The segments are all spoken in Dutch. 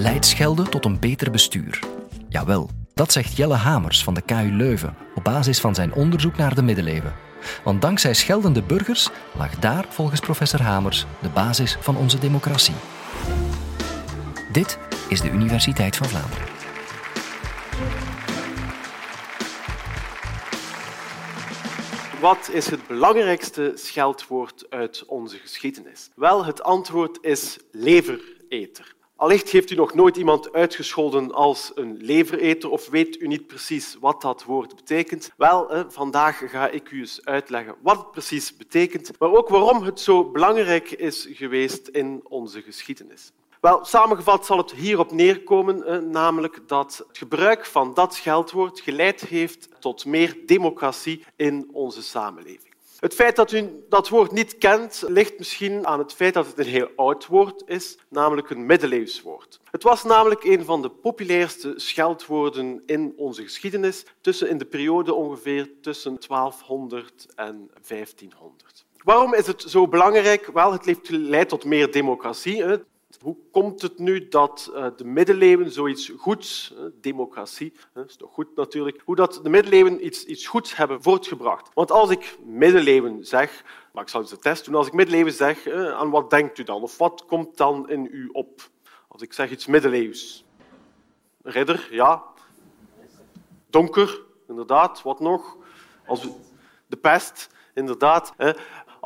Leidt schelden tot een beter bestuur? Jawel, dat zegt Jelle Hamers van de KU Leuven op basis van zijn onderzoek naar de middeleeuwen. Want dankzij scheldende burgers lag daar, volgens professor Hamers, de basis van onze democratie. Dit is de Universiteit van Vlaanderen. Wat is het belangrijkste scheldwoord uit onze geschiedenis? Wel, het antwoord is levereter. Allicht heeft u nog nooit iemand uitgescholden als een levereter of weet u niet precies wat dat woord betekent. Wel, vandaag ga ik u eens uitleggen wat het precies betekent, maar ook waarom het zo belangrijk is geweest in onze geschiedenis. Wel, samengevat zal het hierop neerkomen, namelijk dat het gebruik van dat scheldwoord geleid heeft tot meer democratie in onze samenleving. Het feit dat u dat woord niet kent, ligt misschien aan het feit dat het een heel oud woord is, namelijk een middeleeuws woord. Het was namelijk een van de populairste scheldwoorden in onze geschiedenis, tussen in de periode ongeveer tussen 1200 en 1500. Waarom is het zo belangrijk? Wel, het geleid tot meer democratie. Hoe komt het nu dat eh, de middeleeuwen zoiets goeds, democratie, is toch goed natuurlijk, hoe dat de middeleeuwen iets, iets goeds hebben voortgebracht? Want als ik middeleeuwen zeg, maar ik zal eens een test doen, als ik middeleeuwen zeg, aan wat denkt u dan? Of wat komt dan in u op? Als ik zeg iets middeleeuws. Ridder, ja. Donker, inderdaad. Wat nog? Als. De pest, inderdaad.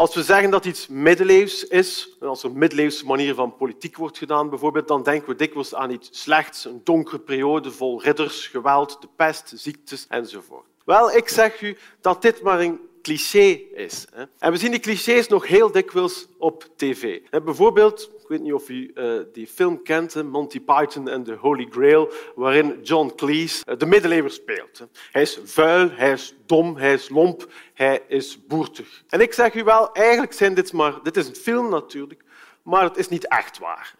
Als we zeggen dat iets middeleeuws is, als er een middeleeuwse manier van politiek wordt gedaan, bijvoorbeeld, dan denken we dikwijls aan iets slechts, een donkere periode vol ridders, geweld, de pest, ziektes enzovoort. Wel, ik zeg u dat dit maar een cliché is. En we zien die clichés nog heel dikwijls op tv. Bijvoorbeeld, ik weet niet of u uh, die film kent, Monty Python en the Holy Grail, waarin John Cleese uh, de middeleeuwen speelt. Hij is vuil, hij is dom, hij is lomp, hij is boertig. En ik zeg u wel, eigenlijk zijn dit maar... Dit is een film natuurlijk, maar het is niet echt waar.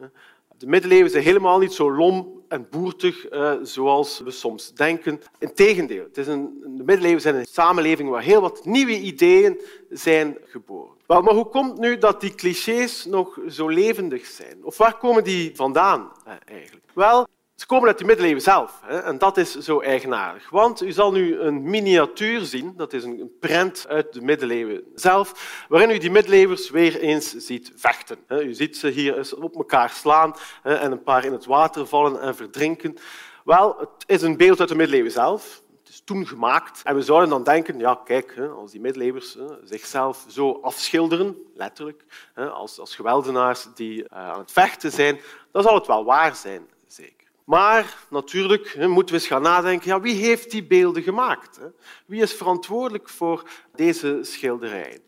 De middeleeuwen zijn helemaal niet zo lom en boertig uh, zoals we soms denken. Integendeel, het is een, de middeleeuwen zijn een samenleving waar heel wat nieuwe ideeën zijn geboren. Wel, maar hoe komt nu dat die clichés nog zo levendig zijn? Of waar komen die vandaan uh, eigenlijk? Wel, ze komen uit de middeleeuwen zelf. Hè, en dat is zo eigenaardig. Want u zal nu een miniatuur zien, dat is een prent uit de middeleeuwen zelf, waarin u die middeleeuwers weer eens ziet vechten. U ziet ze hier op elkaar slaan en een paar in het water vallen en verdrinken. Wel, het is een beeld uit de middeleeuwen zelf. Het is toen gemaakt. En we zouden dan denken, ja, kijk, als die middeleeuwers zichzelf zo afschilderen, letterlijk, als, als geweldenaars die eh, aan het vechten zijn, dan zal het wel waar zijn, zeker. Maar natuurlijk moeten we eens gaan nadenken, ja, wie heeft die beelden gemaakt? Wie is verantwoordelijk voor deze schilderijen?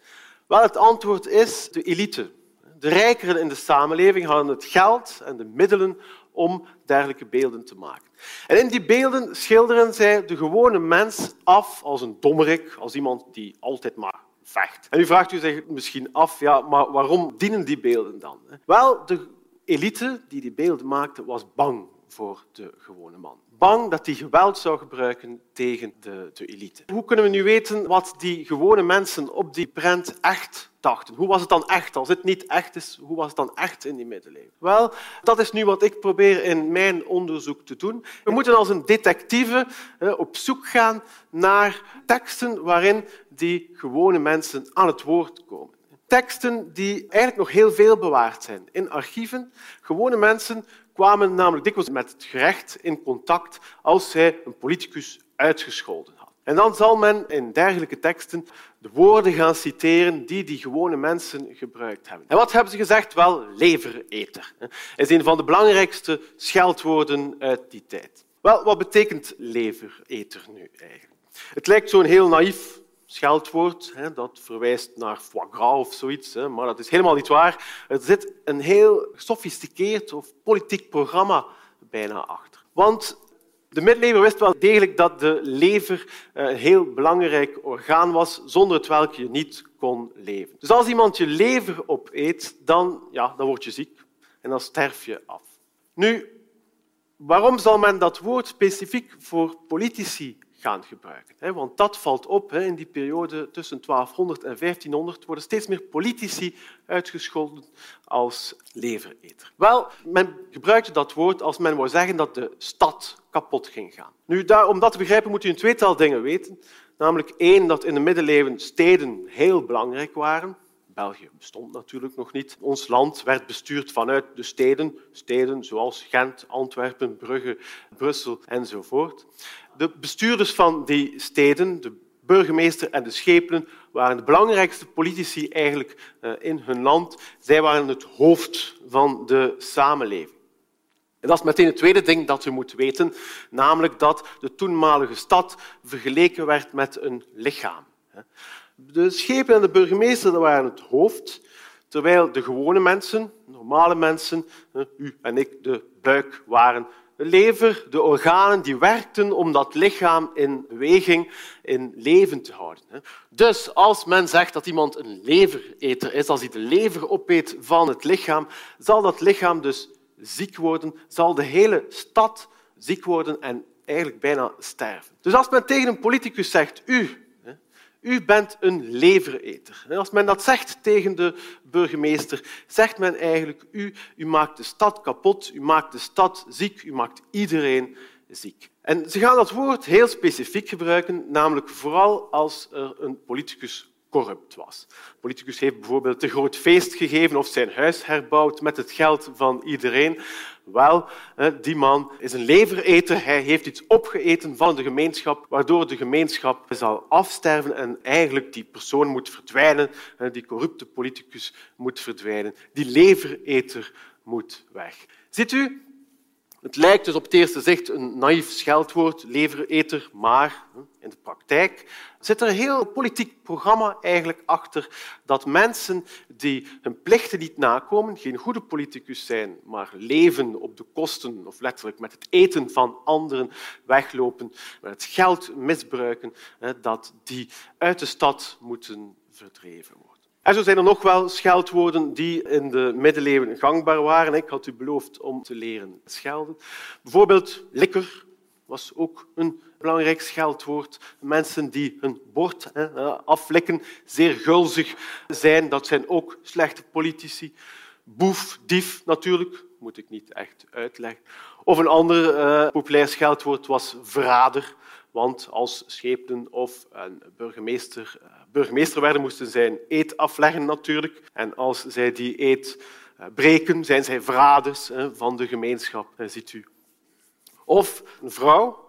Wel, het antwoord is de elite. De rijkeren in de samenleving hadden het geld en de middelen om dergelijke beelden te maken. En in die beelden schilderen zij de gewone mens af als een dommerik, als iemand die altijd maar vecht. En u vraagt u zich misschien af, ja, maar waarom dienen die beelden dan? Wel, de elite die die beelden maakte, was bang voor de gewone man. Bang dat hij geweld zou gebruiken tegen de, de elite. Hoe kunnen we nu weten wat die gewone mensen op die prent echt dachten? Hoe was het dan echt? Als het niet echt is, hoe was het dan echt in die middeleeuwen? Wel, dat is nu wat ik probeer in mijn onderzoek te doen. We moeten als een detectieve op zoek gaan naar teksten waarin die gewone mensen aan het woord teksten die eigenlijk nog heel veel bewaard zijn in archieven. Gewone mensen kwamen namelijk dikwijls met het gerecht in contact als zij een politicus uitgescholden had. En dan zal men in dergelijke teksten de woorden gaan citeren die die gewone mensen gebruikt hebben. En wat hebben ze gezegd? Wel, levereter. is een van de belangrijkste scheldwoorden uit die tijd. Wel, wat betekent levereter nu eigenlijk? Het lijkt zo'n heel naïef scheldwoord. Hè, dat verwijst naar foie gras of zoiets, hè, maar dat is helemaal niet waar. Er zit een heel gesofisticeerd of politiek programma bijna achter. Want de middeleeuwen wist wel degelijk dat de lever een heel belangrijk orgaan was, zonder het welk je niet kon leven. Dus als iemand je lever opeet, dan, ja, dan word je ziek en dan sterf je af. Nu, waarom zal men dat woord specifiek voor politici gebruiken. Want dat valt op in die periode tussen 1200 en 1500 worden steeds meer politici uitgescholden als levereter. Wel, men gebruikte dat woord als men wou zeggen dat de stad kapot ging gaan. Nu, om dat te begrijpen moet u een tweetal dingen weten. Namelijk één, dat in de middeleeuwen steden heel belangrijk waren. België bestond natuurlijk nog niet. Ons land werd bestuurd vanuit de steden, steden zoals Gent, Antwerpen, Brugge, Brussel enzovoort. De bestuurders van die steden, de burgemeester en de schepenen, waren de belangrijkste politici eigenlijk eh, in hun land. Zij waren het hoofd van de samenleving. En dat is meteen het tweede ding dat u moet weten, namelijk dat de toenmalige stad vergeleken werd met een lichaam. De schepen en de burgemeester waren het hoofd, terwijl de gewone mensen, normale mensen, u en ik, de buik waren. Lever, de organen, die werkten om dat lichaam in beweging, in leven te houden. Dus als men zegt dat iemand een levereter is, als hij de lever opeet van het lichaam, zal dat lichaam dus ziek worden, zal de hele stad ziek worden en eigenlijk bijna sterven. Dus als men tegen een politicus zegt, u, u bent een levereter. Als men dat zegt tegen de burgemeester, zegt men eigenlijk, u, u maakt de stad kapot, u maakt de stad ziek, u maakt iedereen ziek. En ze gaan dat woord heel specifiek gebruiken, namelijk vooral als er een politicus corrupt was. De politicus heeft bijvoorbeeld een groot feest gegeven of zijn huis herbouwd met het geld van iedereen. Wel, die man is een levereter. Hij heeft iets opgeeten van de gemeenschap, waardoor de gemeenschap zal afsterven en eigenlijk die persoon moet verdwijnen. Die corrupte politicus moet verdwijnen. Die levereter moet weg. Ziet u, het lijkt dus op het eerste zicht een naïef scheldwoord, levereter, maar in de praktijk zit er een heel politiek programma eigenlijk achter dat mensen die hun plichten niet nakomen, geen goede politicus zijn, maar leven op de kosten of letterlijk met het eten van anderen weglopen, met het geld misbruiken, dat die uit de stad moeten verdreven worden. En zo zijn er nog wel scheldwoorden die in de middeleeuwen gangbaar waren. Ik had u beloofd om te leren schelden. Bijvoorbeeld likker was ook een belangrijk scheldwoord. Mensen die hun bord aflikken, zeer gulzig zijn, dat zijn ook slechte politici. Boef, dief natuurlijk, moet ik niet echt uitleggen. Of een ander uh, populair scheldwoord was verrader. Want als schepenen of een burgemeester, eh, burgemeester werden, moesten zij een eed afleggen natuurlijk. En als zij die eed eh, breken, zijn zij verraders van de gemeenschap, ziet u. Of een vrouw,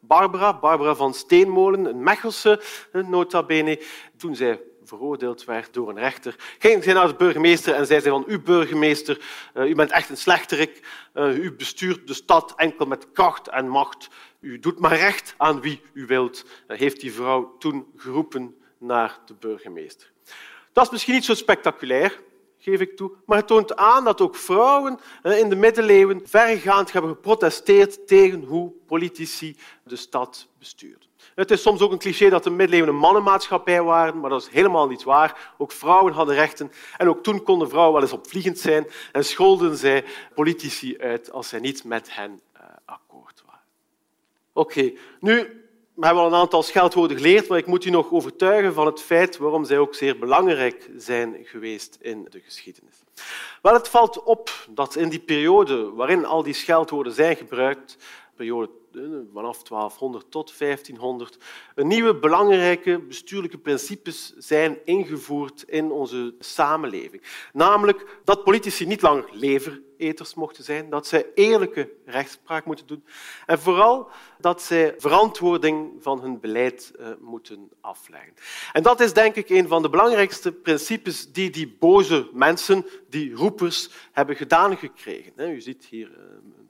Barbara, Barbara van Steenmolen, een Mechelse nota bene, toen zij veroordeeld werd door een rechter, ging zij naar de burgemeester en zei van, u burgemeester, eh, u bent echt een slechterik, u bestuurt de stad enkel met kracht en macht, u doet maar recht aan wie u wilt, heeft die vrouw toen geroepen naar de burgemeester. Dat is misschien niet zo spectaculair, geef ik toe, maar het toont aan dat ook vrouwen in de middeleeuwen verregaand hebben geprotesteerd tegen hoe politici de stad bestuurden. Het is soms ook een cliché dat de middeleeuwen een mannenmaatschappij waren, maar dat is helemaal niet waar. Ook vrouwen hadden rechten en ook toen konden vrouwen wel eens opvliegend zijn en scholden zij politici uit als zij niet met hen uh, akkoord waren. Oké, nu we hebben al een aantal scheldwoorden geleerd, maar ik moet u nog overtuigen van het feit waarom zij ook zeer belangrijk zijn geweest in de geschiedenis. Wel, het valt op dat in die periode waarin al die scheldwoorden zijn gebruikt, periode vanaf 1200 tot 1500, een nieuwe belangrijke bestuurlijke principes zijn ingevoerd in onze samenleving. Namelijk dat politici niet langer levereters mochten zijn, dat zij eerlijke rechtspraak moeten doen en vooral dat zij verantwoording van hun beleid uh, moeten afleggen. En dat is denk ik een van de belangrijkste principes die die boze mensen, die roepers, hebben gedaan gekregen. U ziet hier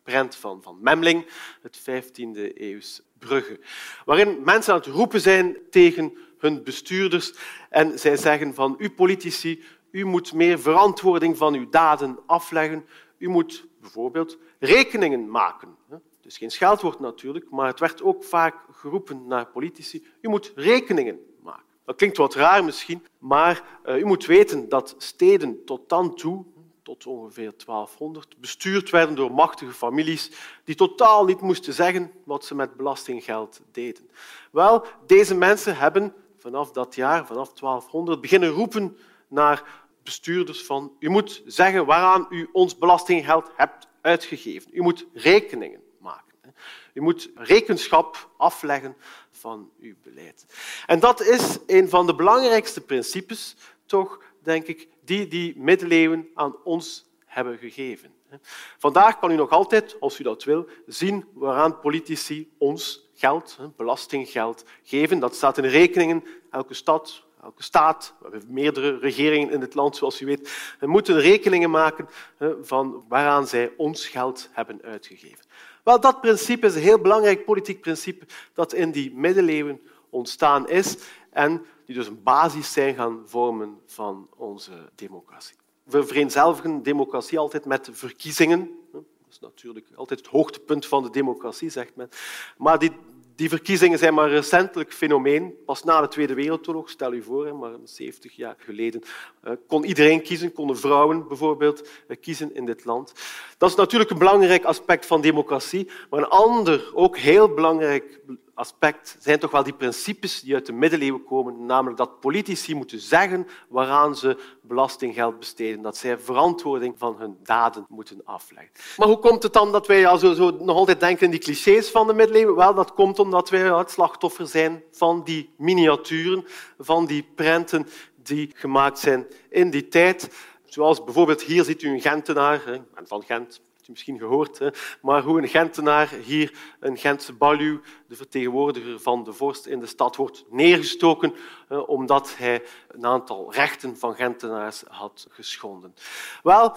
eh, prent van, van Memling, het 15e eeuws Brugge, waarin mensen aan het roepen zijn tegen hun bestuurders en zij zeggen van u politici, u moet meer verantwoording van uw daden afleggen. U moet bijvoorbeeld rekeningen maken. Is geen scheldwoord natuurlijk, maar het werd ook vaak geroepen naar politici. U moet rekeningen maken. Dat klinkt wat raar misschien, maar uh, u moet weten dat steden tot dan toe tot ongeveer 1200, bestuurd werden door machtige families die totaal niet moesten zeggen wat ze met belastinggeld deden. Wel, deze mensen hebben vanaf dat jaar, vanaf 1200, beginnen roepen naar bestuurders van u moet zeggen waaraan u ons belastinggeld hebt uitgegeven. U moet rekeningen maken. U moet rekenschap afleggen van uw beleid. En dat is een van de belangrijkste principes, toch, denk ik, die die middeleeuwen aan ons hebben gegeven. Vandaag kan u nog altijd, als u dat wil, zien waaraan politici ons geld, belastinggeld, geven. Dat staat in rekeningen. Elke stad, elke staat, we hebben meerdere regeringen in het land, zoals u weet, we moeten rekeningen maken van waaraan zij ons geld hebben uitgegeven. Wel, dat principe is een heel belangrijk politiek principe dat in die middeleeuwen ontstaan is en die dus een basis zijn gaan vormen van onze democratie. We vereenzelvigen democratie altijd met verkiezingen. Dat is natuurlijk altijd het hoogtepunt van de democratie, zegt men. Maar die, die verkiezingen zijn maar een recentelijk fenomeen. Pas na de Tweede Wereldoorlog, stel u voor, maar 70 jaar geleden, eh, kon iedereen kiezen, konden vrouwen bijvoorbeeld eh, kiezen in dit land. Dat is natuurlijk een belangrijk aspect van democratie, maar een ander, ook heel belangrijk aspect zijn toch wel die principes die uit de middeleeuwen komen, namelijk dat politici moeten zeggen waaraan ze belastinggeld besteden, dat zij verantwoording van hun daden moeten afleggen. Maar hoe komt het dan dat wij zo, zo nog altijd denken in die clichés van de middeleeuwen? Wel, dat komt omdat wij het slachtoffer zijn van die miniaturen, van die prenten die gemaakt zijn in die tijd. Zoals bijvoorbeeld hier ziet u een Gentenaar, ben van Gent, misschien gehoord, hè, maar hoe een Gentenaar hier, een Gentse baluw, de vertegenwoordiger van de vorst in de stad, wordt neergestoken omdat hij een aantal rechten van Gentenaars had geschonden. Wel,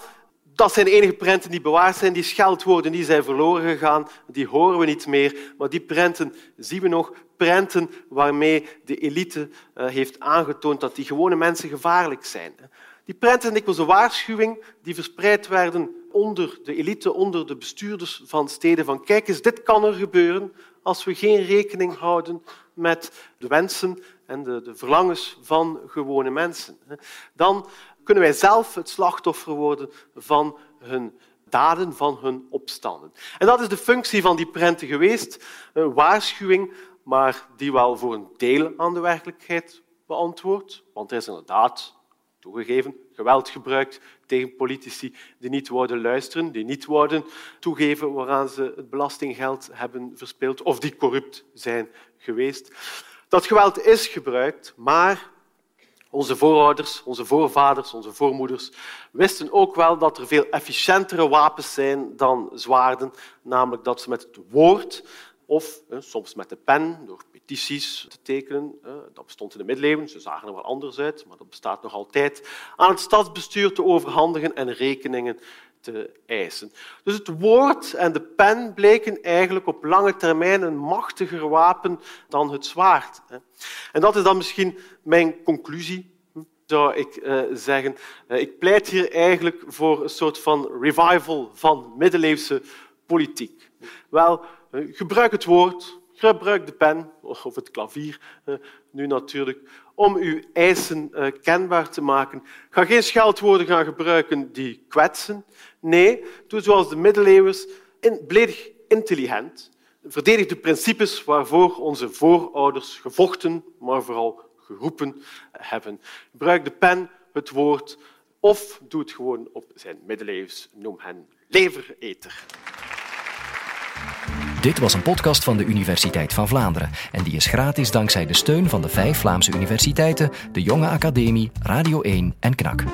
dat zijn de enige prenten die bewaard zijn. Die scheldwoorden die zijn verloren gegaan, die horen we niet meer. Maar die prenten zien we nog. Prenten waarmee de elite eh, heeft aangetoond dat die gewone mensen gevaarlijk zijn. Die prenten zijn dikwijls een waarschuwing die verspreid werden onder de elite, onder de bestuurders van steden. Van kijk eens, dit kan er gebeuren als we geen rekening houden met de wensen en de, de verlangens van gewone mensen. Dan kunnen wij zelf het slachtoffer worden van hun daden, van hun opstanden. En dat is de functie van die prenten geweest. Een waarschuwing, maar die wel voor een deel aan de werkelijkheid beantwoordt. Want er is inderdaad toegegeven, geweld gebruikt tegen politici die niet worden luisteren, die niet worden toegeven waaraan ze het belastinggeld hebben verspeeld of die corrupt zijn geweest. Dat geweld is gebruikt, maar onze voorouders, onze voorvaders, onze voormoeders wisten ook wel dat er veel efficiëntere wapens zijn dan zwaarden, namelijk dat ze met het woord of soms met de pen, door petities te tekenen. Dat bestond in de middeleeuwen, ze zagen er wel anders uit, maar dat bestaat nog altijd. Aan het stadsbestuur te overhandigen en rekeningen te eisen. Dus het woord en de pen bleken eigenlijk op lange termijn een machtiger wapen dan het zwaard. En dat is dan misschien mijn conclusie zou ik uh, zeggen. Ik pleit hier eigenlijk voor een soort van revival van middeleeuwse politiek. Wel, gebruik het woord, gebruik de pen of het klavier nu natuurlijk om uw eisen kenbaar te maken. Ga geen scheldwoorden gaan gebruiken die kwetsen. Nee, doe zoals de middeleeuwers, bledig intelligent. Verdedig de principes waarvoor onze voorouders gevochten, maar vooral geroepen hebben. Gebruik de pen, het woord, of doe het gewoon op zijn middeleeuws. Noem hen levereter. Dit was een podcast van de Universiteit van Vlaanderen en die is gratis dankzij de steun van de vijf Vlaamse universiteiten, de Jonge Academie, Radio 1 en KNAK.